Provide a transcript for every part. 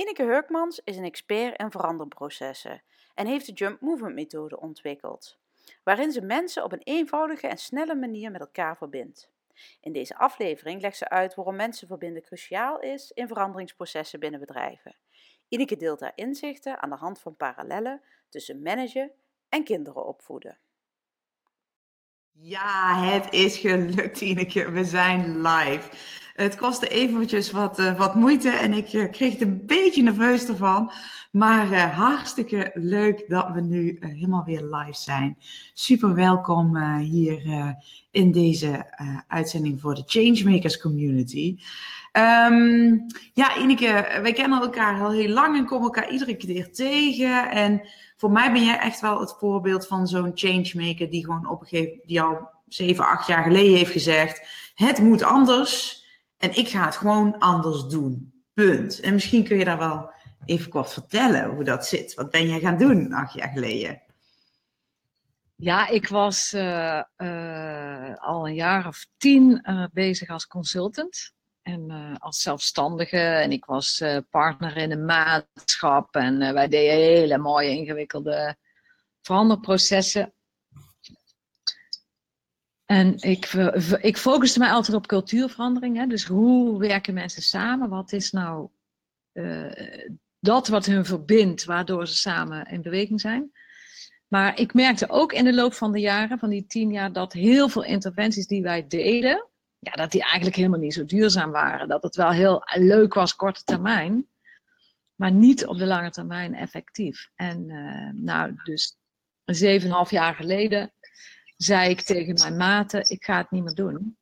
Ineke Hurkmans is een expert in veranderprocessen en heeft de Jump Movement methode ontwikkeld, waarin ze mensen op een eenvoudige en snelle manier met elkaar verbindt. In deze aflevering legt ze uit waarom mensen verbinden cruciaal is in veranderingsprocessen binnen bedrijven. Ineke deelt daar inzichten aan de hand van parallellen tussen managen en kinderen opvoeden. Ja, het is gelukt, Ineke. We zijn live. Het kostte eventjes wat, uh, wat moeite en ik uh, kreeg het een beetje nerveus ervan. Maar uh, hartstikke leuk dat we nu helemaal weer live zijn. Super welkom hier in deze uitzending voor de Changemakers Community. Um, ja, Ineke, wij kennen elkaar al heel lang en komen elkaar iedere keer tegen. En voor mij ben jij echt wel het voorbeeld van zo'n changemaker die gewoon op die al zeven, acht jaar geleden heeft gezegd: het moet anders. En ik ga het gewoon anders doen. Punt. En misschien kun je daar wel even kort vertellen hoe dat zit. Wat ben jij gaan doen acht jaar geleden? Ja, ik was uh, uh, al een jaar of tien uh, bezig als consultant en als zelfstandige. En ik was partner in een maatschap en wij deden hele mooie ingewikkelde veranderprocessen. En ik, ik focuste mij altijd op cultuurverandering. Hè? Dus hoe werken mensen samen? Wat is nou dat wat hun verbindt, waardoor ze samen in beweging zijn? Maar ik merkte ook in de loop van de jaren, van die tien jaar, dat heel veel interventies die wij deden, ja, dat die eigenlijk helemaal niet zo duurzaam waren. Dat het wel heel leuk was, korte termijn, maar niet op de lange termijn effectief. En uh, nou, dus zeven en half jaar geleden zei ik tegen mijn maten, ik ga het niet meer doen.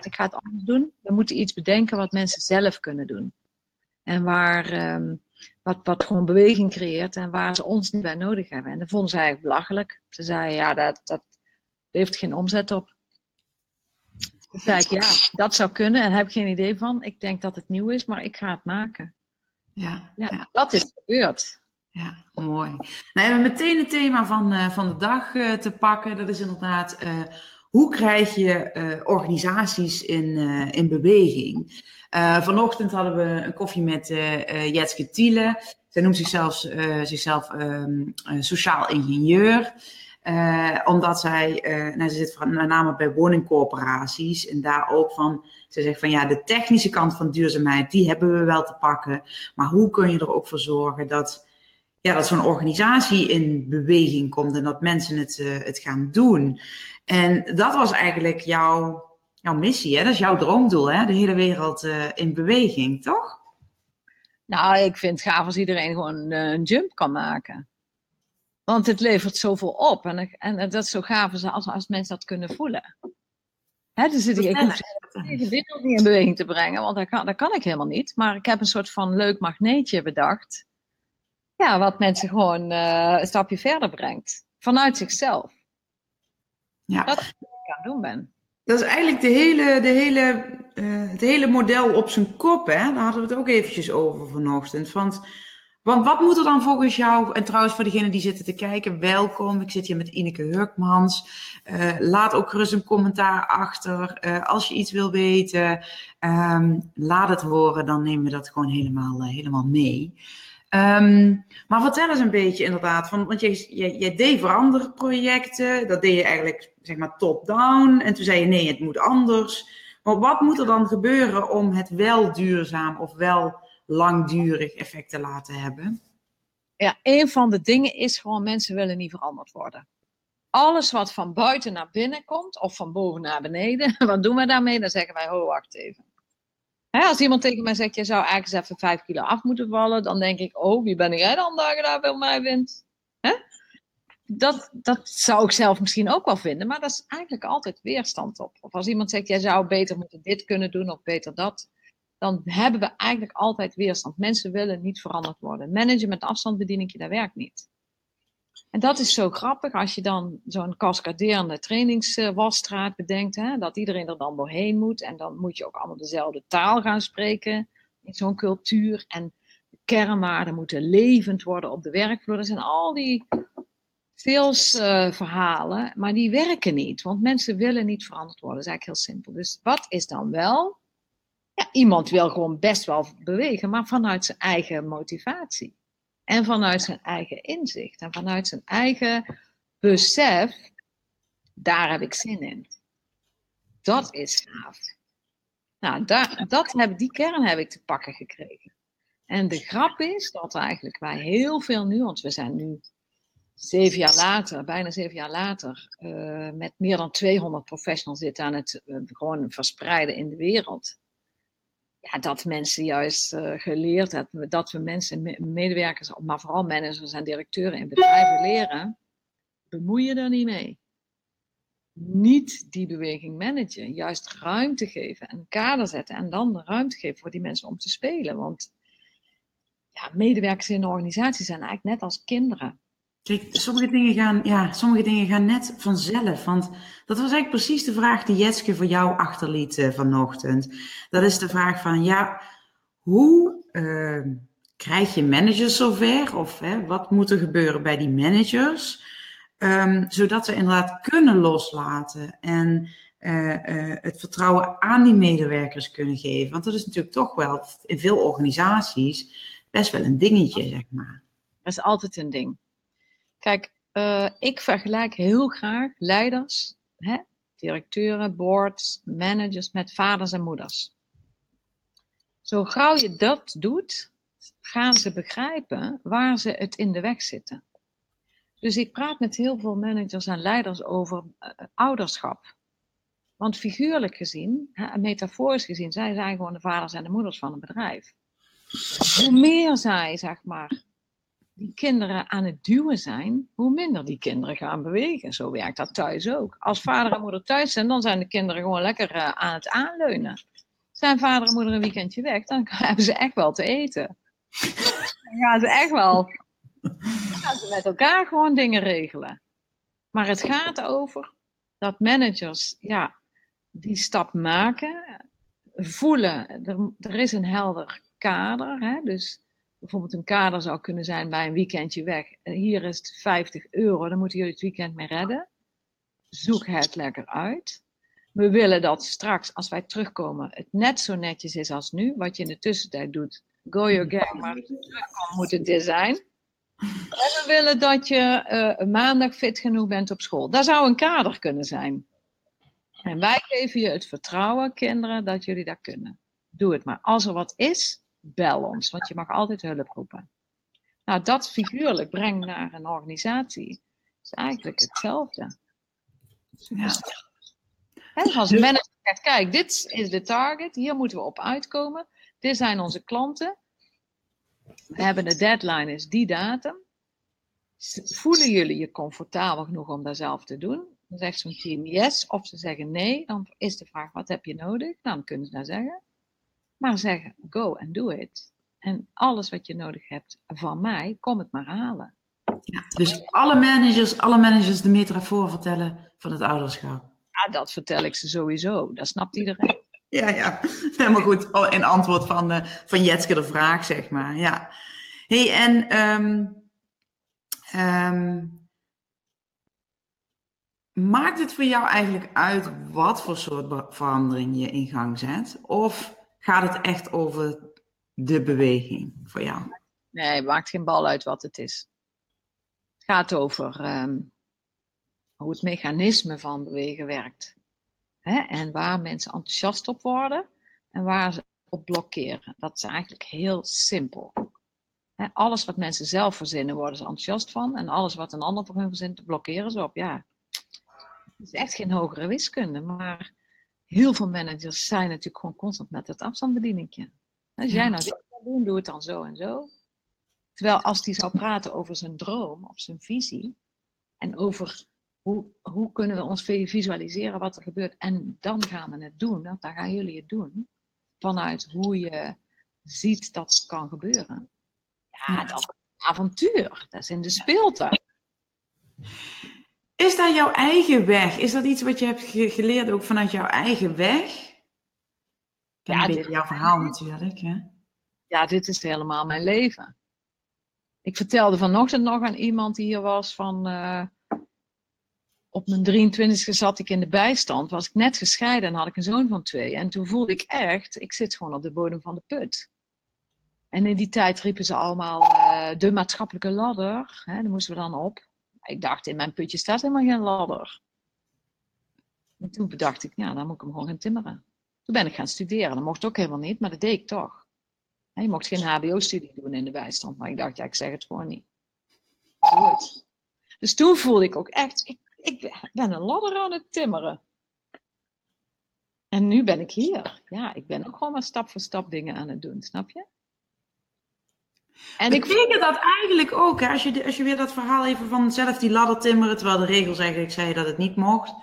ik ga het anders doen. We moeten iets bedenken wat mensen zelf kunnen doen. En waar, um, wat, wat gewoon beweging creëert en waar ze ons niet bij nodig hebben. En dat vonden ze eigenlijk belachelijk. Ze zeiden, ja, dat, dat heeft geen omzet op. Ik, ja, dat zou kunnen en heb ik geen idee van. Ik denk dat het nieuw is, maar ik ga het maken. Ja, ja, ja. dat is gebeurd. Ja, mooi. Nou, we hebben meteen het thema van, uh, van de dag uh, te pakken. Dat is inderdaad, uh, hoe krijg je organisaties in, in beweging? vanochtend hadden we een koffie met Jetske Thiele. Zij noemt zichzelf, zichzelf um, sociaal ingenieur. Omdat zij, nou, ze zit met name bij woningcorporaties en daar ook van, ze zegt van ja, de technische kant van duurzaamheid, die hebben we wel te pakken. Maar hoe kun je er ook voor zorgen dat ja, dat zo'n organisatie in beweging komt en dat mensen het, uh, het gaan doen. En dat was eigenlijk jouw, jouw missie, hè? dat is jouw droomdoel, hè? de hele wereld uh, in beweging, toch? Nou, ik vind het gaaf als iedereen gewoon uh, een jump kan maken. Want het levert zoveel op en, en dat is zo gaaf als, als mensen dat kunnen voelen. Hè, dus ik, ik hoef de wereld niet in beweging te brengen, want dat kan, dat kan ik helemaal niet. Maar ik heb een soort van leuk magneetje bedacht ja, wat mensen gewoon uh, een stapje verder brengt. Vanuit zichzelf. Ja. Dat is wat ik aan het doen ben. Dat is eigenlijk de hele, de hele, uh, het hele model op zijn kop. Hè? Daar hadden we het ook eventjes over vanochtend. Want, want wat moet er dan volgens jou, en trouwens voor degenen die zitten te kijken, welkom. Ik zit hier met Ineke Hurkmans. Uh, laat ook gerust een commentaar achter. Uh, als je iets wil weten, um, laat het horen. Dan nemen we dat gewoon helemaal, helemaal mee. Um, maar vertel eens een beetje inderdaad, van, want je, je, je deed veranderprojecten, dat deed je eigenlijk zeg maar top-down. En toen zei je nee, het moet anders. Maar wat moet er dan gebeuren om het wel duurzaam of wel langdurig effect te laten hebben? Ja, een van de dingen is gewoon mensen willen niet veranderd worden. Alles wat van buiten naar binnen komt, of van boven naar beneden, wat doen we daarmee? Dan zeggen wij, ho, wacht even als iemand tegen mij zegt, je zou eigenlijk eens even 5 kilo af moeten vallen, dan denk ik, oh, wie ben jij dan dat je daar bij mij vindt? dat, dat zou ik zelf misschien ook wel vinden, maar dat is eigenlijk altijd weerstand op. Of als iemand zegt, jij zou beter moeten dit kunnen doen of beter dat, dan hebben we eigenlijk altijd weerstand. Mensen willen niet veranderd worden. Managen met afstandsbediening, dat werkt niet. En dat is zo grappig als je dan zo'n cascaderende trainingswasstraat bedenkt, hè, dat iedereen er dan doorheen moet. En dan moet je ook allemaal dezelfde taal gaan spreken in zo'n cultuur. En de kernwaarden moeten levend worden op de werkvloer. Dat zijn al die salesverhalen, uh, maar die werken niet. Want mensen willen niet veranderd worden. Dat is eigenlijk heel simpel. Dus wat is dan wel? Ja, iemand wil gewoon best wel bewegen, maar vanuit zijn eigen motivatie. En vanuit zijn eigen inzicht en vanuit zijn eigen besef, daar heb ik zin in. Dat is gaaf. Nou, dat heb, die kern heb ik te pakken gekregen. En de grap is dat eigenlijk wij heel veel nu, want we zijn nu zeven jaar later, bijna zeven jaar later, uh, met meer dan 200 professionals zitten aan het uh, gewoon verspreiden in de wereld ja, dat mensen juist uh, geleerd hebben, dat we mensen, medewerkers, maar vooral managers en directeuren in bedrijven leren, bemoei je er niet mee. Niet die beweging managen, juist ruimte geven en kader zetten en dan de ruimte geven voor die mensen om te spelen. Want ja, medewerkers in een organisatie zijn eigenlijk net als kinderen. Kijk, sommige dingen, gaan, ja, sommige dingen gaan net vanzelf. Want dat was eigenlijk precies de vraag die Jetske voor jou achterliet uh, vanochtend. Dat is de vraag van, ja, hoe uh, krijg je managers zover? Of wat moet er gebeuren bij die managers? Um, zodat ze inderdaad kunnen loslaten en uh, het vertrouwen aan die medewerkers kunnen geven. Want dat is natuurlijk toch wel in veel organisaties best wel een dingetje, zeg maar. Dat is altijd een ding. Kijk, uh, ik vergelijk heel graag leiders, hè, directeuren, boards, managers met vaders en moeders. Zo gauw je dat doet, gaan ze begrijpen waar ze het in de weg zitten. Dus ik praat met heel veel managers en leiders over uh, ouderschap. Want figuurlijk gezien, metaforisch gezien, zij zijn gewoon de vaders en de moeders van een bedrijf. Hoe meer zij, zeg maar, die kinderen aan het duwen zijn, hoe minder die kinderen gaan bewegen. Zo werkt dat thuis ook. Als vader en moeder thuis zijn, dan zijn de kinderen gewoon lekker uh, aan het aanleunen. Zijn vader en moeder een weekendje weg, dan hebben ze echt wel te eten. Dan gaan ze echt wel gaan ze met elkaar gewoon dingen regelen. Maar het gaat over dat managers ja, die stap maken, voelen, er, er is een helder kader. Hè, dus bijvoorbeeld een kader zou kunnen zijn bij een weekendje weg. Hier is het 50 euro, dan moeten jullie het weekend mee redden. Zoek het lekker uit. We willen dat straks, als wij terugkomen, het net zo netjes is als nu. Wat je in de tussentijd doet, go your gang, maar als je terugkomt moet het dit zijn. En we willen dat je uh, maandag fit genoeg bent op school. Daar zou een kader kunnen zijn. En wij geven je het vertrouwen, kinderen, dat jullie dat kunnen. Doe het maar. Als er wat is, bel ons, want je mag altijd hulp roepen. Nou, dat figuurlijk brengt naar een organisatie is eigenlijk hetzelfde. Ja. als een manager zegt, kijk, dit is de target, hier moeten we op uitkomen. Dit zijn onze klanten. We hebben de deadline, is die datum. Voelen jullie je comfortabel genoeg om dat zelf te doen? Dan zegt zo'n team yes, of ze zeggen nee. Dan is de vraag, wat heb je nodig? Nou, dan kunnen ze dat zeggen. Maar zeggen, go and do it. En alles wat je nodig hebt van mij, kom het maar halen. Ja, dus alle managers, alle managers de metafoor vertellen van het ouderschap. Ja, dat vertel ik ze sowieso. Dat snapt iedereen. Ja, ja. Helemaal goed. Oh, in antwoord van, uh, van Jetske de vraag, zeg maar. Ja. hey, en um, um, maakt het voor jou eigenlijk uit wat voor soort verandering je in gang zet? Of gaat het echt over de beweging voor jou? Nee, het maakt geen bal uit wat het is. Het gaat over um, hoe het mechanisme van bewegen werkt. Hè? En waar mensen enthousiast op worden en waar ze op blokkeren. Dat is eigenlijk heel simpel. Hè? Alles wat mensen zelf verzinnen, worden ze enthousiast van. En alles wat een ander voor hun verzint, blokkeren ze op. Ja, het is echt geen hogere wiskunde, maar heel veel managers zijn natuurlijk gewoon constant met het afstandsbedieningje. Als jij nou dit wil doen, doe het dan zo en zo. Terwijl als die zou praten over zijn droom of zijn visie, En over hoe, hoe kunnen we ons visualiseren wat er gebeurt. En dan gaan we het doen. Dan gaan jullie het doen. Vanuit hoe je ziet dat het kan gebeuren. Ja, dat is een avontuur. Dat is in de speeltuin. Is dat jouw eigen weg? Is dat iets wat je hebt geleerd ook vanuit jouw eigen weg? Ja, dit is jouw verhaal natuurlijk. Hè? Ja, dit is helemaal mijn leven. Ik vertelde vanochtend nog aan iemand die hier was van... Uh, op mijn 23 e zat ik in de bijstand, was ik net gescheiden en had ik een zoon van twee. En toen voelde ik echt, ik zit gewoon op de bodem van de put. En in die tijd riepen ze allemaal uh, de maatschappelijke ladder. Hè, daar moesten we dan op. Ik dacht, in mijn putje staat helemaal geen ladder. En toen bedacht ik, ja, dan moet ik hem gewoon gaan timmeren. Toen ben ik gaan studeren. Dat mocht ook helemaal niet, maar dat deed ik toch. Je mocht geen HBO-studie doen in de bijstand. Maar ik dacht, ja, ik zeg het gewoon niet. Goed. Dus toen voelde ik ook echt, ik, ik ben een ladder aan het timmeren. En nu ben ik hier. Ja, ik ben ook gewoon maar stap voor stap dingen aan het doen, snap je? En ik vind dat eigenlijk ook, hè, als, je, als je weer dat verhaal even van zelf die ladder timmeren, terwijl de regels eigenlijk zeiden dat het niet mocht.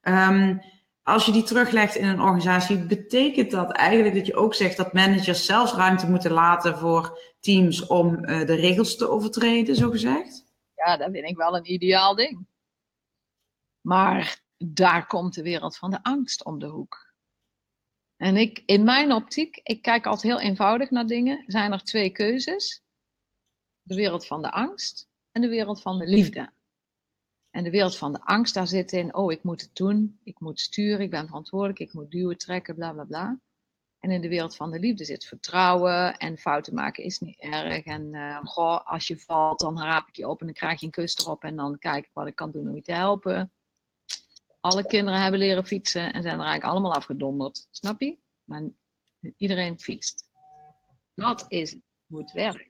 Ehm, als je die teruglegt in een organisatie, betekent dat eigenlijk dat je ook zegt dat managers zelfs ruimte moeten laten voor teams om uh, de regels te overtreden, zo gezegd? Ja, dat vind ik wel een ideaal ding. Maar daar komt de wereld van de angst om de hoek. En ik, in mijn optiek, ik kijk altijd heel eenvoudig naar dingen, zijn er twee keuzes. De wereld van de angst en de wereld van de liefde. En de wereld van de angst, daar zit in, oh, ik moet het doen, ik moet sturen, ik ben verantwoordelijk, ik moet duwen, trekken, bla bla bla. En in de wereld van de liefde zit vertrouwen en fouten maken is niet erg. En uh, goh, als je valt, dan raap ik je op en dan krijg je een kus erop en dan kijk ik wat ik kan doen om je te helpen. Alle kinderen hebben leren fietsen en zijn er eigenlijk allemaal afgedonderd. Snap je? Maar iedereen fietst. Dat is hoe het.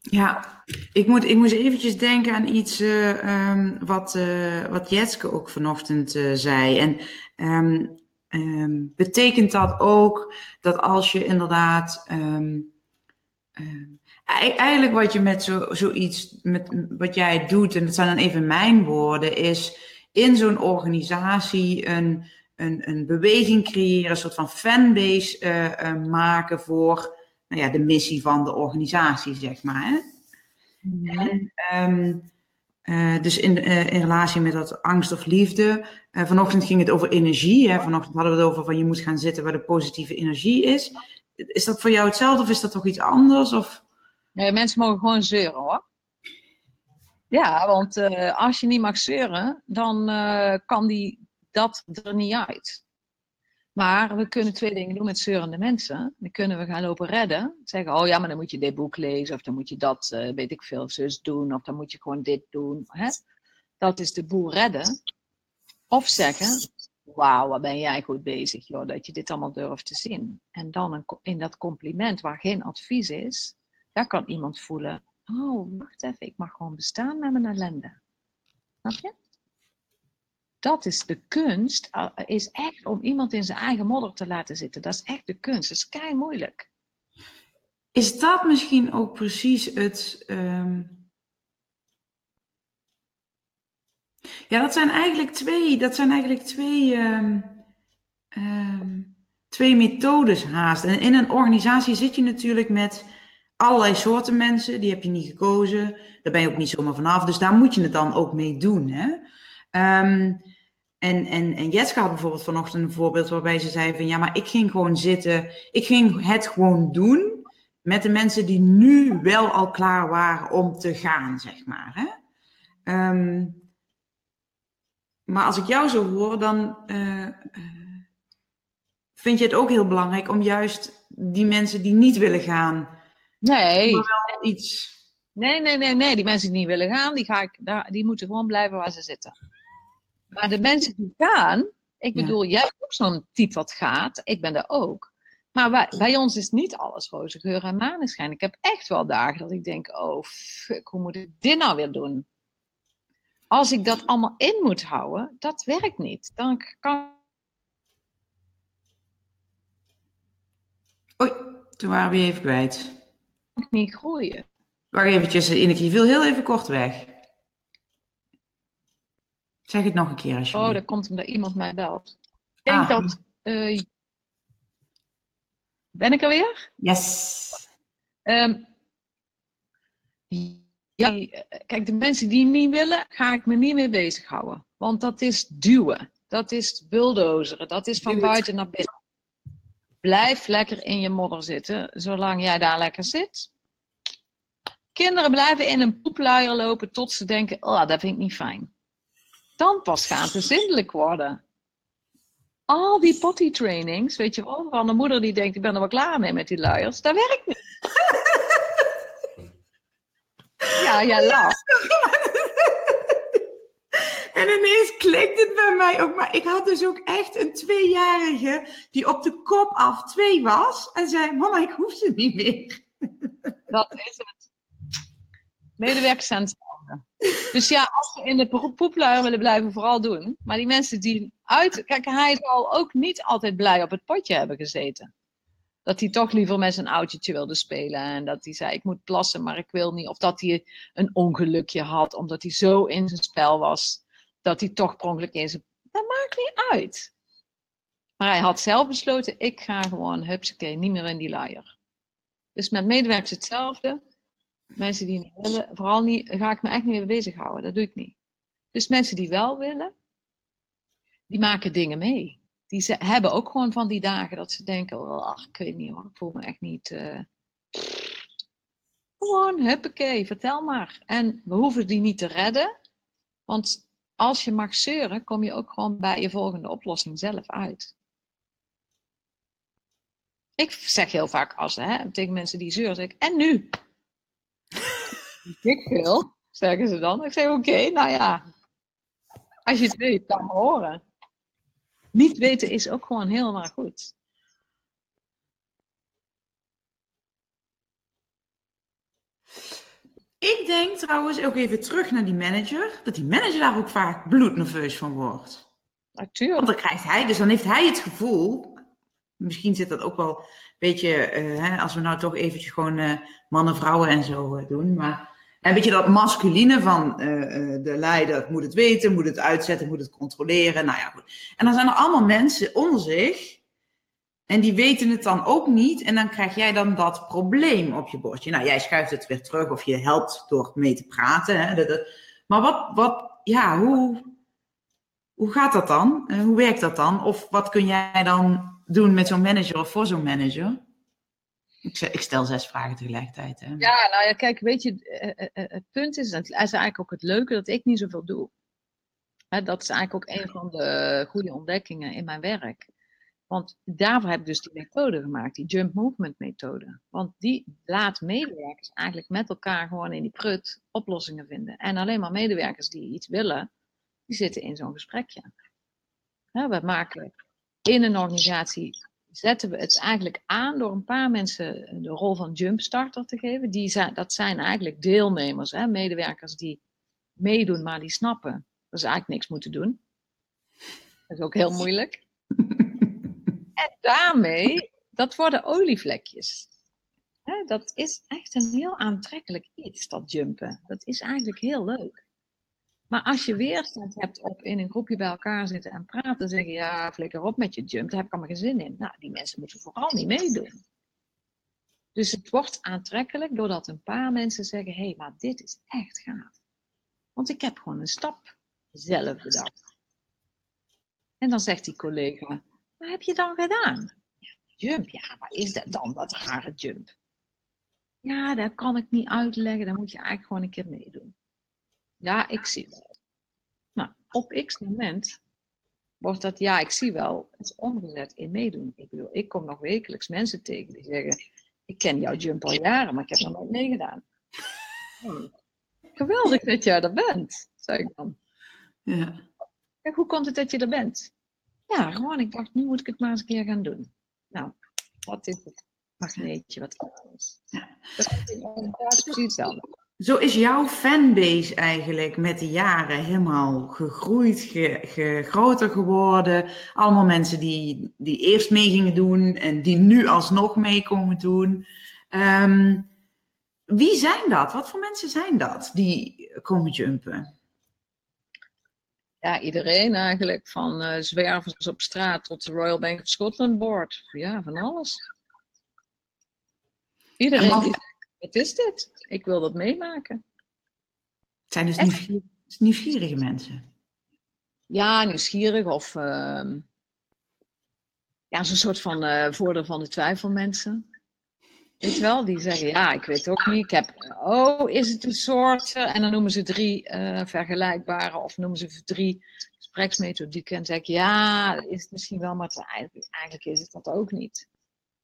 Ja, ik moet, ik moest eventjes denken aan iets uh, um, wat, uh, wat Jetske ook vanochtend uh, zei. En um, um, betekent dat ook dat als je inderdaad. eigenlijk wat je met zo, zoiets, met wat jij doet, en dat zijn dan even mijn woorden, is in zo'n organisatie een, een, een beweging creëren, een soort van fanbase uh, maken voor nou ja, de missie van de organisatie, zeg maar. Hè? En, um, uh, dus in, in relatie met dat angst of liefde. vanochtend ging het over energie. Hè? Vanochtend hadden we het over van je moet gaan zitten waar de positieve energie is. Is dat voor jou hetzelfde of is dat toch iets anders? Of? Nee, mensen mogen gewoon zeuren hoor. Ja, want uh, als je niet mag zeuren, dan uh, kan die dat er niet uit. Maar we kunnen twee dingen doen met zeurende mensen. Dan kunnen we gaan lopen redden. Zeggen, oh ja, maar dan moet je dit boek lezen. Of dan moet je dat, uh, weet ik veel, zus doen. Of dan moet je gewoon dit doen. Hè? Dat is de boel redden. Of zeggen, wauw, wat ben jij goed bezig, joh, dat je dit allemaal durft te zien. En dan in dat compliment waar geen advies is, daar kan iemand voelen, oh, wacht even, ik mag gewoon bestaan met mijn ellende. Snap je? Dat is de kunst, eh, is echt om iemand in zijn eigen modder te laten zitten. Dat is echt de kunst. Dat is kei moeilijk. Is dat misschien ook precies het. Um... Ja, dat zijn eigenlijk twee, dat zijn eigenlijk twee, um, um, twee methodes haast. En in een organisatie zit je natuurlijk met allerlei soorten mensen, die heb je niet gekozen. Daar ben je ook niet zomaar vanaf. Dus daar moet je het dan ook mee doen. Hè? Um, en, en, en Jetska had bijvoorbeeld vanochtend een voorbeeld waarbij ze zei van ja, maar ik ging gewoon zitten. Ik ging het gewoon doen met de mensen die nu wel al klaar waren om te gaan, zeg maar. Hè? Um, maar als ik jou zo hoor, dan uh, vind je het ook heel belangrijk om juist die mensen die niet willen gaan, Nee. Maar wel iets. Nee, nee, nee, nee. Die mensen die niet willen gaan, die, ga ik, daar, die moeten gewoon blijven waar ze zitten. Maar de mensen die gaan, ik bedoel, jij bent ook zo'n type wat gaat. Ik ben er ook. Maar bij, bij, ons is niet alles roze geur en maneschijn. Ik heb echt wel dagen dat ik denk, oh fuck, hoe moet ik dit nou weer doen? Als ik dat allemaal in moet houden, dat werkt niet. Dan kan... Oei, toen waren we even kwijt niet groeien. Wacht eventjes, Ineke, je viel heel even kort weg. Zeg het nog een keer alsjeblieft. Oh, dat komt omdat iemand mij belt. Ik denk Ah. dat... eh, ben ik er weer? Yes. Ehm, ja, kijk, de mensen die niet willen, ga ik me niet mee bezighouden. Want dat is duwen. Dat is bulldozeren. Dat is van buiten naar binnen. Blijf lekker in je modder zitten, zolang jij daar lekker zit. Kinderen blijven in een poepluier lopen tot ze denken, oh, dat vind ik niet fijn. Dan pas gaan ze zindelijk worden. Al die potty trainings, weet je wel, van een moeder die denkt, ik ben er wel klaar mee met die luiers, dat werkt niet. Ja, ja, lacht. En ineens klikt het bij mij ook. Maar ik had dus ook echt een tweejarige die op de kop af twee was. En zei, mama, ik hoef ze niet meer. Dat is het. Medewerkers zijn. Dus ja, als we in de po- poepluier willen blijven, vooral doen. Maar die mensen die uit... Kijk, hij zal ook niet altijd blij op het potje hebben gezeten. Dat hij toch liever met zijn oudje wilde spelen. En dat hij zei, ik moet plassen, maar ik wil niet. Of dat hij een ongelukje had, omdat hij zo in zijn spel was. Dat hij toch per ongeluk in zijn... Dat maakt niet uit. Maar hij had zelf besloten, ik ga gewoon, hupsakee, niet meer in die luier. Dus met medewerkers hetzelfde. Mensen die niet willen, vooral niet, ga ik me echt niet mee bezighouden. Dat doe ik niet. Dus mensen die wel willen, die maken dingen mee. Die ze, hebben ook gewoon van die dagen dat ze denken, oh, ach, ik weet niet hoor, ik voel me echt niet... eh, Gewoon, huppakee, vertel maar. En we hoeven die niet te redden, want als je mag zeuren, kom je ook gewoon bij je volgende oplossing zelf uit. Ik zeg heel vaak als, hè, tegen mensen die zeuren, ik, en nu? Ik veel, zeggen ze dan. Ik zeg, oké, nou ja. Als je het weet, dan horen. Niet weten is ook gewoon helemaal goed. Ik denk trouwens ook even terug naar die manager. Dat die manager daar ook vaak bloednerveus van wordt. Want Natuurlijk. dan krijgt hij, dus dan heeft hij het gevoel. Misschien zit dat ook wel een beetje, eh, hè, als we nou toch eventjes gewoon eh, mannen, vrouwen en zo eh, doen. Maar een beetje dat masculine van de leider moet het weten, moet het uitzetten, moet het controleren. Nou ja, goed. En dan zijn er allemaal mensen onder zich. En die weten het dan ook niet. En dan krijg jij dan dat probleem op je bordje. Nou, jij schuift het weer terug of je helpt door mee te praten. Hè? Dat- dat- Maar wat, wat, ja, hoe, hoe gaat dat dan? Eh, hoe werkt dat dan? Of wat kun jij dan doen met zo'n manager of voor zo'n manager? Ik, stel zes vragen tegelijkertijd. Hè? Ja, nou ja, kijk, weet je, eh, eh, het punt is, het is eigenlijk ook het leuke, dat ik niet zoveel doe. Dat is eigenlijk ook een van de goede ontdekkingen in mijn werk. Want daarvoor heb ik dus die methode gemaakt, die jump movement methode. Want die laat medewerkers eigenlijk met elkaar gewoon in die prut oplossingen vinden. En alleen maar medewerkers die iets willen, die zitten in zo'n gesprekje. Hè, we maken in een organisatie zetten we het eigenlijk aan door een paar mensen de rol van jumpstarter te geven. Die zijn, dat zijn eigenlijk deelnemers, hè, medewerkers die meedoen, maar die snappen dat ze eigenlijk niks moeten doen. Dat is ook heel moeilijk. En daarmee, dat worden olievlekjes. Dat is echt een heel aantrekkelijk iets, dat jumpen. Dat is eigenlijk heel leuk. Maar als je weerstand hebt op in een groepje bij elkaar zitten en praten en zeggen, ja, flikker op met je jump, daar heb ik allemaal geen zin in. Nou, die mensen moeten vooral niet meedoen. Dus het wordt aantrekkelijk doordat een paar mensen zeggen, hé, hey, maar dit is echt gaaf. Want ik heb gewoon een stap zelf bedacht. En dan zegt die collega, wat heb je dan gedaan? Ja, jump, ja, wat is dat dan, dat rare jump? Ja, dat kan ik niet uitleggen, dan moet je eigenlijk gewoon een keer meedoen. Ja, ik zie wel. Nou, op x moment wordt dat ja, ik zie wel, het is omgezet in meedoen. Ik bedoel, ik kom nog wekelijks mensen tegen die zeggen, ik ken jouw jump al jaren, maar ik heb nog nooit meegedaan. Oh, geweldig dat jij er bent, zeg ik dan. Ja. Kijk, hoe komt het dat je er bent? Ja, gewoon, ik dacht, nu moet ik het maar eens een keer gaan doen. Nou, wat is het magneetje wat er is? Dat is precies hetzelfde. Zo is jouw fanbase eigenlijk met de jaren helemaal gegroeid, ge, ge- groter geworden. Allemaal mensen die, die eerst mee gingen doen en die nu alsnog mee komen doen. Ehm, wie zijn dat? Wat voor mensen zijn dat die komen jumpen? Ja, iedereen eigenlijk. Van uh, zwervers op straat tot de Royal Bank of Scotland Board. Ja, van alles. Iedereen wat... wat is dit? Ik wil dat meemaken. Het zijn dus nieuwsgierige, nieuwsgierige mensen. Ja, nieuwsgierig of uh, ja, zo'n soort van uh, voordeel van de twijfel mensen. Weet wel, die zeggen ja, ik weet ook niet. Ik heb, oh, is het een soort? en dan noemen ze drie uh, vergelijkbare of noemen ze drie gespreksmethodieken. En zeg ik ja, is het misschien wel, maar eigenlijk, eigenlijk is het dat ook niet.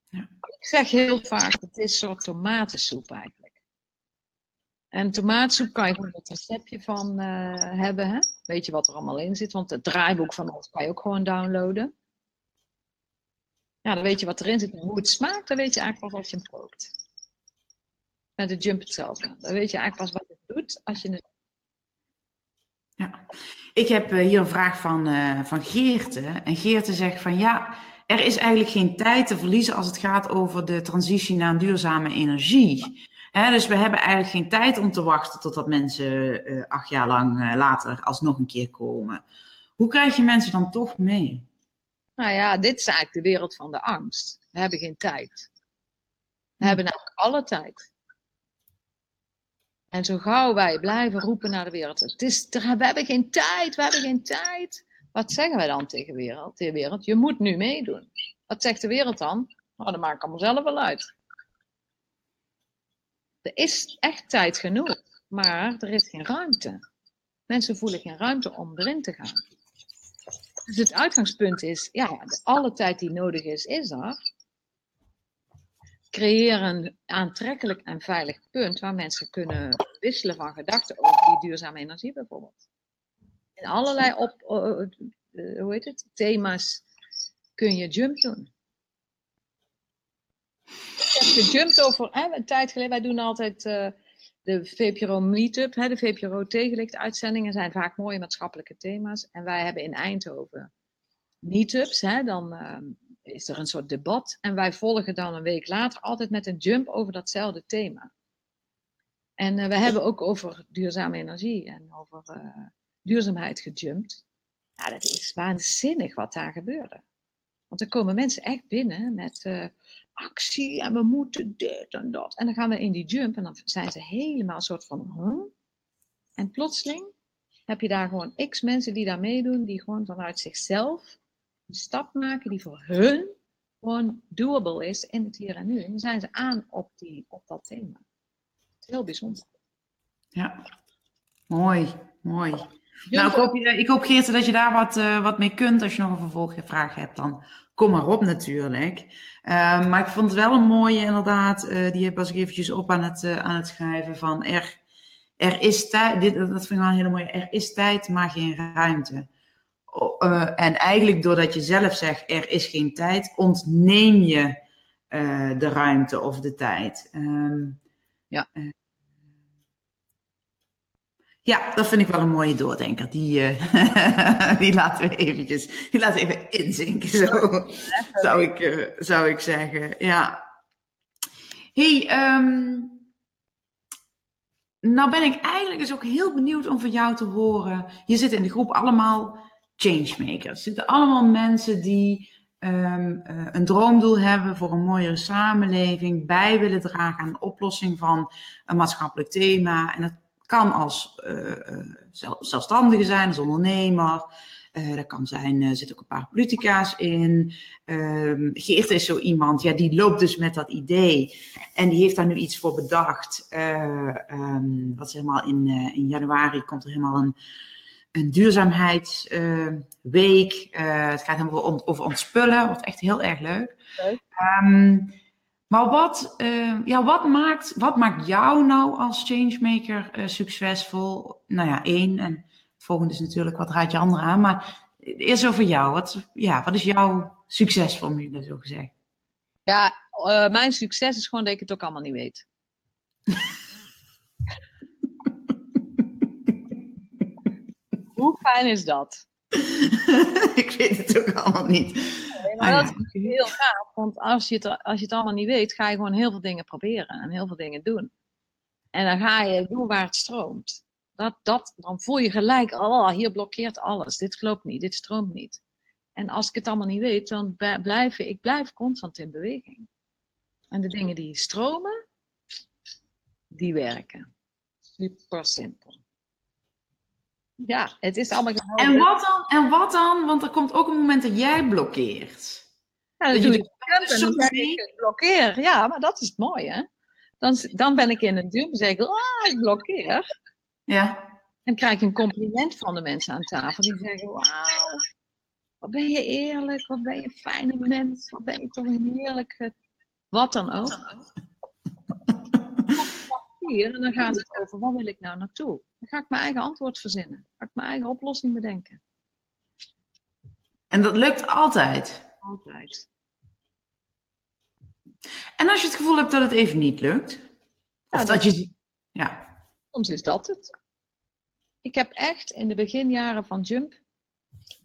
Ja. Ik zeg heel vaak, het is een soort tomatensoep eigenlijk. En tomatensoep kan je gewoon een receptje van uh, hebben. Hè? Weet je wat er allemaal in zit? Want het draaiboek van ons kan je ook gewoon downloaden. Ja, dan weet je wat erin zit en hoe het smaakt. Dan weet je eigenlijk pas als je hem kookt. Met de jump hetzelfde. Dan weet je eigenlijk pas wat het doet als je het... Ja. Ik heb uh, hier een vraag van, uh, van Geerte. En Geerte zegt van ja, er is eigenlijk geen tijd te verliezen als het gaat over de transitie naar duurzame energie. He, dus we hebben eigenlijk geen tijd om te wachten totdat mensen uh, acht jaar lang later alsnog een keer komen. Hoe krijg je mensen dan toch mee? Nou ja, dit is eigenlijk de wereld van de angst. We hebben geen tijd. We hebben namelijk alle tijd. En zo gauw wij blijven roepen naar de wereld. Het is, we hebben geen tijd, we hebben geen tijd. Wat zeggen wij dan tegen de wereld? Tegen de wereld? Je moet nu meedoen. Wat zegt de wereld dan? Nou, dat maakt allemaal zelf wel uit. Er is echt tijd genoeg, maar er is geen ruimte. Mensen voelen geen ruimte om erin te gaan. Dus het uitgangspunt is, ja, alle tijd die nodig is, is er. Creëer een aantrekkelijk en veilig punt waar mensen kunnen wisselen van gedachten over die duurzame energie bijvoorbeeld. In allerlei op, uh, hoe heet het, thema's kun je jump doen. Ik heb gejumpt over, hè, een tijd geleden, wij doen altijd uh, de VPRO Meetup, hè, de VPRO tegenlicht uitzendingen zijn vaak mooie maatschappelijke thema's. En wij hebben in Eindhoven meetups, hè, dan uh, is er een soort debat. En wij volgen dan een week later altijd met een jump over datzelfde thema. En uh, we hebben ook over duurzame energie en over uh, duurzaamheid gejumpt. Ja, dat is waanzinnig wat daar gebeurde. Want er komen mensen echt binnen met uh, actie en we moeten dit en dat. En dan gaan we in die jump en dan zijn ze helemaal een soort van. Huh? En plotseling heb je daar gewoon x mensen die daar meedoen, die gewoon vanuit zichzelf een stap maken die voor hun gewoon doable is in het hier en nu. En dan zijn ze aan op, die, op dat thema. Heel bijzonder. Ja, mooi, mooi. Nou, ik hoop, ik hoop Geerte dat je daar wat, uh, wat mee kunt. Als je nog een vervolgvraag hebt, dan kom maar op natuurlijk. Uh, maar ik vond het wel een mooie inderdaad. Uh, die was ik eventjes op aan het, aan het schrijven van er, er is tijd. Dit, dat vind ik wel een hele mooie. Er is tijd, maar geen ruimte. Uh, en eigenlijk doordat je zelf zegt er is geen tijd, ontneem je de ruimte of de tijd. Um, ja. Ja, dat vind ik wel een mooie doordenker. Die, die laten we eventjes, die laten we even inzinken, zo, zou, ik, zou ik zeggen. Ja. hey, um, nou ben ik eigenlijk dus ook heel benieuwd om van jou te horen. Je zit in de groep allemaal changemakers. Zitten allemaal mensen die um, uh, een droomdoel hebben voor een mooiere samenleving, bij willen dragen aan de oplossing van een maatschappelijk thema. En dat kan als uh, zelfstandige zijn, als ondernemer. Uh, dat kan zijn, er zitten ook een paar politica's in. Um, Geert is zo iemand, ja, die loopt dus met dat idee. En die heeft daar nu iets voor bedacht. Um, wat is helemaal in, in januari komt er helemaal een een duurzaamheidsweek. Uh, het gaat helemaal over ontspullen. Wordt echt heel erg leuk. Um, maar wat, uh, ja, wat, maakt, wat maakt jou nou als changemaker uh, succesvol? Nou ja, één. En het volgende is natuurlijk, wat raad je anderen aan? Maar eerst over jou. Wat, ja, wat is jouw succesformule, zo gezegd? Ja, mijn succes is gewoon dat ik het ook allemaal niet weet. Hoe fijn is dat? ik weet het ook allemaal niet. Nee, maar ah, dat is heel gaaf, want als je, het, als je het allemaal niet weet, ga je gewoon heel veel dingen proberen en heel veel dingen doen. En dan ga je doen waar het stroomt. Dat, dat, dan voel je gelijk, oh, hier blokkeert alles. Dit klopt niet, dit stroomt niet. En als ik het allemaal niet weet, dan blijf ik blijf constant in beweging. En de dingen die stromen, die werken. Super simpel. Ja, het is allemaal En wat dan? En wat dan? Want er komt ook een moment dat jij blokkeert. Ja, dat, dat doe ik. ik blokkeer. Ja, maar dat is het mooie. Hè? Dan, dan ben ik in een duw en zeg ik, oh, ik blokkeer. Ja. En krijg ik een compliment van de mensen aan tafel. Die zeggen, wauw, wat ben je eerlijk, wat ben je een fijne mens, wat ben je toch een heerlijke... Wat dan ook. Hier, en dan gaat het over, wat wil ik nou naartoe? Dan ga ik mijn eigen antwoord verzinnen. Ga ik mijn eigen oplossing bedenken. En dat lukt altijd? Altijd. En als je het gevoel hebt dat het even niet lukt? Of dat, je... Ja. Soms is dat het. Ik heb echt in de beginjaren van Jump...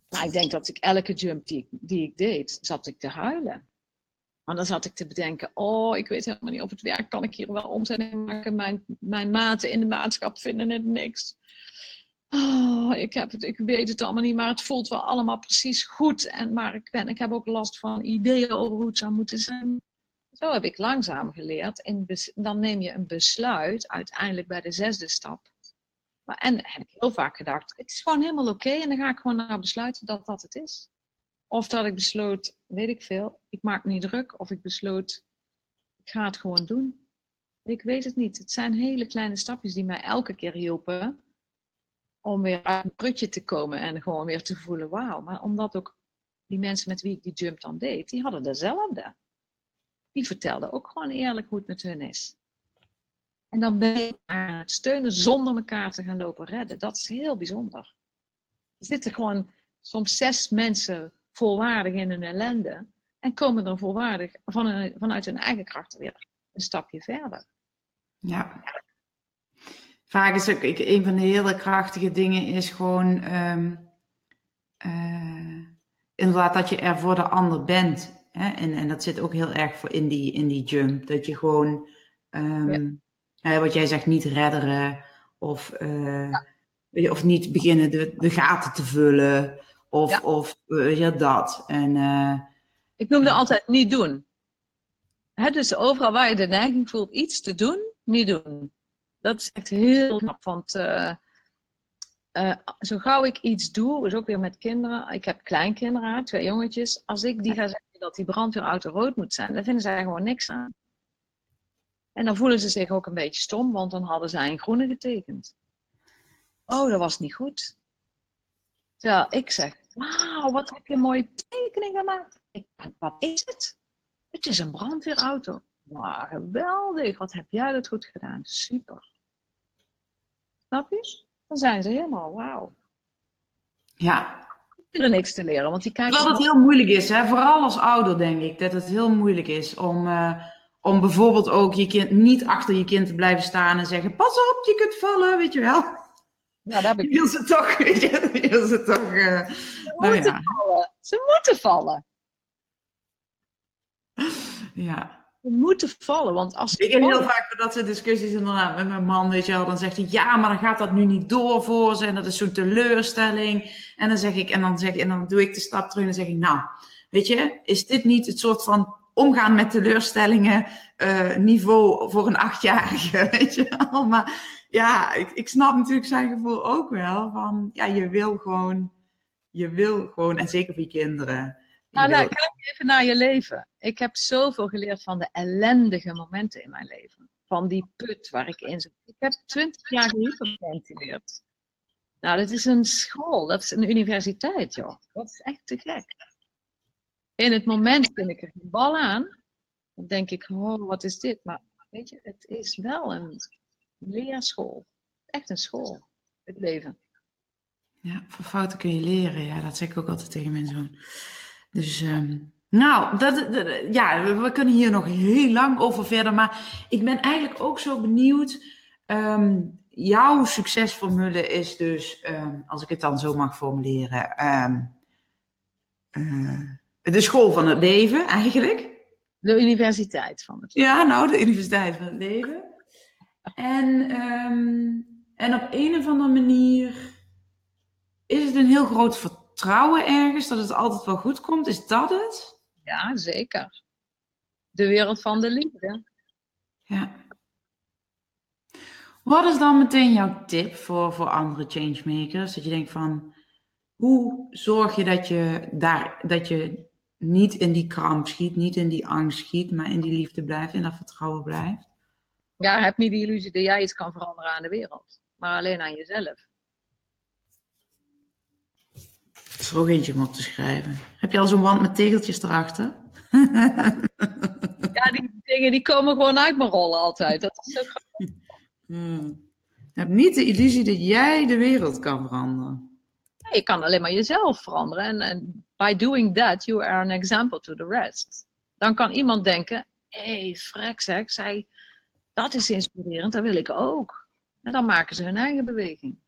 Nou, ik denk dat ik elke jump die ik, die ik deed, zat ik te huilen. Dan zat ik te bedenken, oh, ik weet helemaal niet of het werk kan ik hier wel omzet maken. Mijn, mijn maten in de maatschap vinden het niks. Oh, ik, heb het, ik weet het allemaal niet, maar het voelt wel allemaal precies goed. En, maar ik, ben, ik heb ook last van ideeën over hoe het zou moeten zijn. Zo heb ik langzaam geleerd. En dan neem je een besluit, uiteindelijk bij de zesde stap. Maar, en heb ik heel vaak gedacht, het is gewoon helemaal oké. en dan ga ik gewoon naar besluiten dat dat het is. Of dat ik besloot, weet ik veel, ik maak me niet druk. Of ik besloot, ik ga het gewoon doen. Ik weet het niet. Het zijn hele kleine stapjes die mij elke keer hielpen om weer uit een prutje te komen en gewoon weer te voelen, wauw. Maar omdat ook die mensen met wie ik die jump dan deed, die hadden dezelfde. Die vertelden ook gewoon eerlijk hoe het met hun is. En dan ben je aan het steunen zonder elkaar te gaan lopen redden. Dat is heel bijzonder. Er zitten gewoon soms zes mensen volwaardig in hun ellende. En komen dan volwaardig van vanuit hun eigen kracht weer een stapje verder. Ja. Vaak is ook, ik, een van de hele krachtige dingen is gewoon ehm, eh, inderdaad dat je er voor de ander bent. Hè? En, en dat zit ook heel erg voor in die, in die jump. Dat je gewoon, ehm, wat jij zegt, niet redderen of, uh, of niet beginnen de, de gaten te vullen. Of, ja. of ja, dat. En, uh, ik noemde altijd niet doen. Dus overal waar je de neiging voelt iets te doen, niet doen. Dat is echt heel knap. Want uh, uh, zo gauw ik iets doe, is ook weer met kinderen. Ik heb kleinkinderen, twee jongetjes. Als ik die ga zeggen dat die brandweerauto rood moet zijn, dan vinden zij gewoon niks aan. En dan voelen ze zich ook een beetje stom, want dan hadden zij een groene getekend. Oh, dat was niet goed. Terwijl ik zeg, wauw, wat heb je een mooie tekening gemaakt. Ik, wat is het? Het is een brandweerauto. Wauw, geweldig. Wat heb jij dat goed gedaan. Super. Snap je? Dan zijn ze helemaal, wauw. Ja. Ik er niks te leren, want die kijken... Het heel moeilijk is, hè? vooral als ouder denk ik, dat het heel moeilijk is om, uh, om bijvoorbeeld ook je kind niet achter je kind te blijven staan en zeggen, pas op, je kunt vallen, weet je wel. Ja, daar heb ik... Je wil ze toch, weet je, je wil ze toch... Uh, ze nou moeten ja. vallen. Ze moeten vallen. Ja. Ze moeten vallen, want als Ik heb heel vaak dat soort discussies inderdaad met mijn man, weet je wel. Dan zegt hij, ja, maar dan gaat dat nu niet door voor ze. En dat is zo'n teleurstelling. En dan zeg ik, en dan zeg ik, en dan doe ik de stap terug en dan zeg ik, nou, weet je, is dit niet het soort van omgaan met teleurstellingen uh, niveau voor een achtjarige, weet je wel. Maar ja, ik, ik snap natuurlijk zijn gevoel ook wel van, ja, je wil gewoon, je wil gewoon, en zeker voor je kinderen. Nou, nou, kijk even naar je leven. Ik heb zoveel geleerd van de ellendige momenten in mijn leven. Van die put waar ik in zit. Ik heb twintig jaar gehyperventileerd. Nou, dat is een school, dat is een universiteit, joh. Dat is echt te gek. In het moment vind ik er geen bal aan. Dan denk ik, oh, wat is dit? Maar weet je, het is wel een leerschool. Echt een school, het leven. Ja, van fouten kun je leren. Ja, dat zeg ik ook altijd tegen mijn zoon. Dus, um, nou, dat, ja, we kunnen hier nog heel lang over verder. Maar ik ben eigenlijk ook zo benieuwd. Um, jouw succesformule is dus, um, als ik het dan zo mag formuleren, uh, de school van het leven eigenlijk. De universiteit van het leven. Ja, nou, de universiteit van het leven. En, um, En op een of andere manier is het een heel groot vertrouwen ergens dat het altijd wel goed komt. Is dat het? Ja, zeker. De wereld van de liefde. Ja. Wat is dan meteen jouw tip voor, voor andere changemakers? Dat je denkt van, hoe zorg je dat je, daar, dat je niet in die kramp schiet, niet in die angst schiet, maar in die liefde blijft, in dat vertrouwen blijft? Ja, heb niet de illusie dat jij iets kan veranderen aan de wereld, maar alleen aan jezelf. Dat is er ook eentje om op te schrijven. Heb je al zo'n wand met tegeltjes erachter? ja, die dingen die komen gewoon uit mijn rollen altijd. Dat is ook Hmm. Je hebt niet de illusie dat jij de wereld kan veranderen. je kan alleen maar jezelf veranderen. En, en by doing that, you are an example to the rest. Dan kan iemand denken, hé, hey, frek zeg, zij, dat is inspirerend, dat wil ik ook. En dan maken ze hun eigen beweging.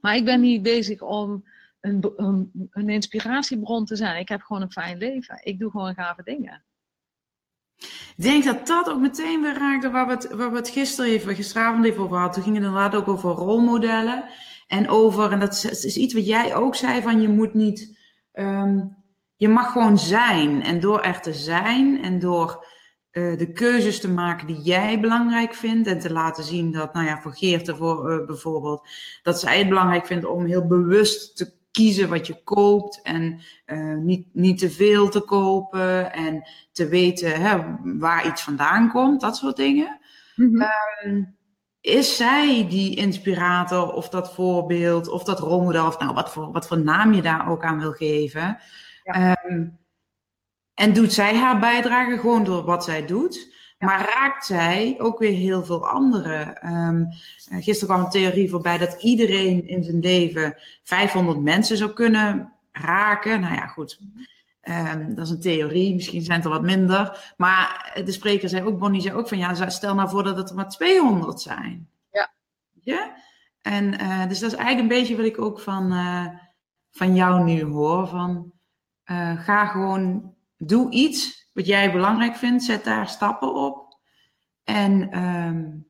Maar ik ben niet bezig om een, een, een inspiratiebron te zijn. Ik heb gewoon een fijn leven. Ik doe gewoon gave dingen. Ik denk dat dat ook meteen weer raakte waar we het, waar we het gisteren even, gisteravond even over hadden. Toen ging het inderdaad ook over rolmodellen. En over, en dat is, is iets wat jij ook zei, van je moet niet, um, je mag gewoon zijn. En door er te zijn en door uh, de keuzes te maken die jij belangrijk vindt. En te laten zien dat, nou ja, voor Geert ervoor, uh, bijvoorbeeld, dat zij het belangrijk vindt om heel bewust te kiezen wat je koopt en uh, niet, niet te veel te kopen en te weten hè, waar iets vandaan komt, dat soort dingen. Mm -hmm. um, is zij die inspirator of dat voorbeeld of dat rolmodel of nou wat voor, wat voor naam je daar ook aan wil geven? Ja. Um, en doet zij haar bijdrage gewoon door wat zij doet? Maar raakt zij ook weer heel veel anderen? Um, gisteren kwam een theorie voorbij dat iedereen in zijn leven 500 mensen zou kunnen raken. Nou ja, goed. Um, dat is een theorie, misschien zijn het er wat minder. Maar de spreker zei ook, Bonnie zei ook van ja, stel nou voor dat het er maar 200 zijn. Ja. Ja? En uh, dus dat is eigenlijk een beetje wat ik ook van, uh, van jou nu hoor. Van uh, ga gewoon, doe iets wat jij belangrijk vindt, zet daar stappen op. En um,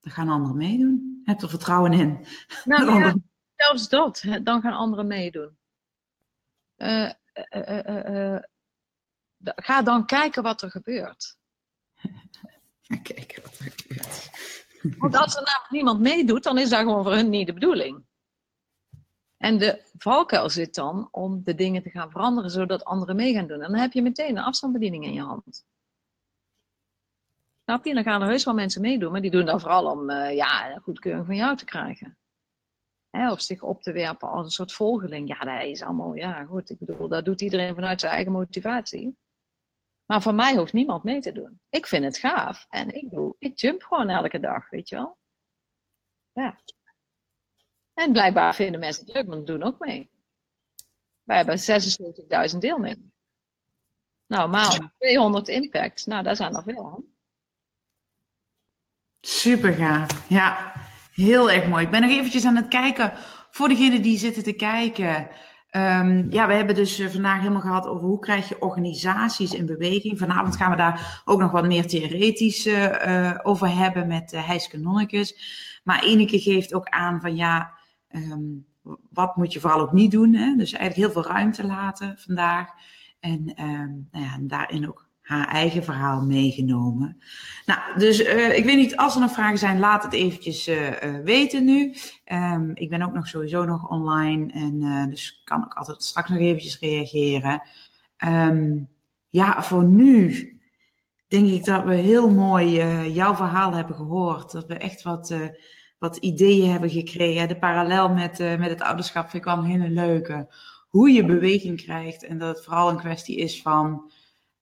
dan gaan anderen meedoen. Heb er vertrouwen in. Nou, ja, zelfs dat, dan gaan anderen meedoen. Uh, uh, ga dan kijken wat er gebeurt. Ga kijken wat er gebeurt. Want als er namelijk niemand meedoet, dan is dat gewoon voor hun niet de bedoeling. En de valkuil zit dan om de dingen te gaan veranderen zodat anderen mee gaan doen. En dan heb je meteen een afstandsbediening in je hand. Snap je? Dan gaan er heus wel mensen meedoen, maar die doen dat vooral om uh, ja, een goedkeuring van jou te krijgen. Hè, of zich op te werpen als een soort volgeling. Ja, dat is allemaal, ja goed, ik bedoel, dat doet iedereen vanuit zijn eigen motivatie. Maar voor mij hoeft niemand mee te doen. Ik vind het gaaf en ik doe, ik jump gewoon elke dag, weet je wel. Ja. En blijkbaar vinden mensen het leuk, want doen ook mee. Wij hebben 76.000 deelnemers. Nou, maar 200 impact. Nou, daar zijn er veel aan. Super gaaf. Ja, heel erg mooi. Ik ben nog eventjes aan het kijken voor degenen die zitten te kijken. Um, ja, we hebben dus vandaag helemaal gehad over hoe krijg je organisaties in beweging. Vanavond gaan we daar ook nog wat meer theoretisch uh, over hebben met uh, Nonnekes. Maar Ineke geeft ook aan van ja, um, wat moet je vooral ook niet doen. Hè? Dus eigenlijk heel veel ruimte laten vandaag. En um, nou ja, daarin ook haar eigen verhaal meegenomen. Nou, dus uh, ik weet niet, als er nog vragen zijn, laat het eventjes uh, uh, weten nu. Um, ik ben ook nog sowieso nog online en dus kan ik altijd straks nog eventjes reageren. Um, ja, voor nu denk ik dat we heel mooi jouw verhaal hebben gehoord. Dat we echt wat, wat ideeën hebben gekregen. De parallel met, met het ouderschap vind ik wel een hele leuke. Hoe je beweging krijgt en dat het vooral een kwestie is van...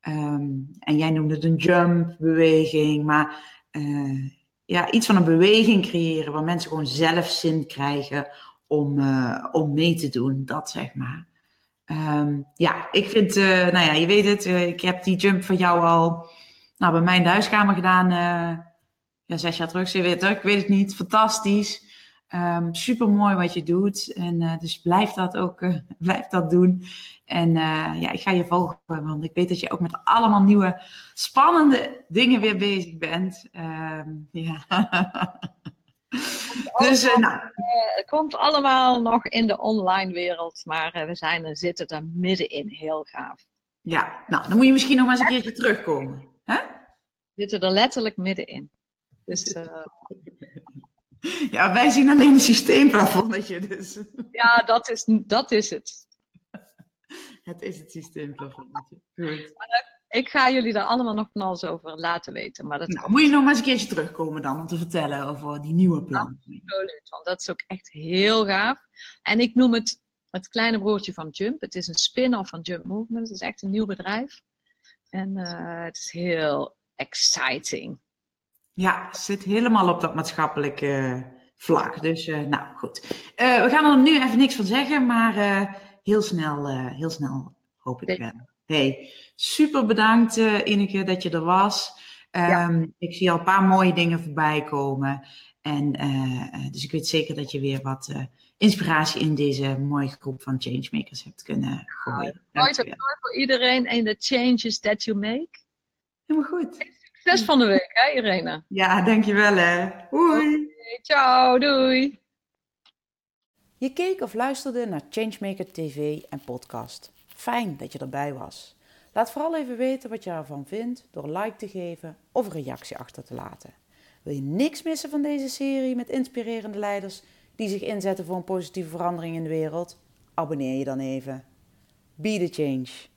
Um, en jij noemde het een jump-beweging, maar uh, ja, iets van een beweging creëren waar mensen gewoon zelf zin krijgen om, uh, om mee te doen, dat zeg maar. Um, ja, ik vind, uh, nou ja, je weet het, ik heb die jump van jou al nou, bij mij in de huiskamer gedaan, ja, zes jaar terug, zeven jaar terug, ik weet het niet, fantastisch. Um, super mooi wat je doet. En uh, dus blijf dat ook uh, blijf dat doen. En uh, ja, ik ga je volgen, want ik weet dat je ook met allemaal nieuwe spannende dingen weer bezig bent. Um, ja. Dus, uh, nou. het komt allemaal nog in de online wereld, maar we zijn, er, zitten er middenin. Heel gaaf. Ja, nou, dan moet je misschien nog maar eens een keertje terugkomen. Hè? We zitten er letterlijk middenin. Dus. Ja, wij zien alleen een systeemplafonnetje. Dus. Ja, dat is, dat is het. Het is het systeemplafonnetje. Goed. Ik ga jullie daar allemaal nog van alles over laten weten. Maar dat nou, moet je nog maar eens een keertje terugkomen dan om te vertellen over die nieuwe plan. Absoluut, want dat is ook echt heel gaaf. En ik noem het het kleine broertje van Jump. Het is een spin-off van Jump Movement. Het is echt een nieuw bedrijf. En uh, het is heel exciting. Ja, zit helemaal op dat maatschappelijke vlak. Dus uh, nou goed. Uh, we gaan er nu even niks van zeggen, maar heel snel, heel snel hoop ik wel. Hey, super bedankt Ineke dat je er was. Ja. Um, ik zie al een paar mooie dingen voorbij komen. En dus ik weet zeker dat je weer wat inspiratie in deze mooie groep van changemakers hebt kunnen gooien. Mooi voor iedereen en de changes that you make. Helemaal goed. Succes van de week, hè Irene? Ja, dankjewel hè. Hoi. Okay, ciao, doei. Je keek of luisterde naar Changemaker TV en podcast. Fijn dat je erbij was. Laat vooral even weten wat je ervan vindt door like te geven of een reactie achter te laten. Wil je niks missen van deze serie met inspirerende leiders die zich inzetten voor een positieve verandering in de wereld? Abonneer je dan even. Be the change.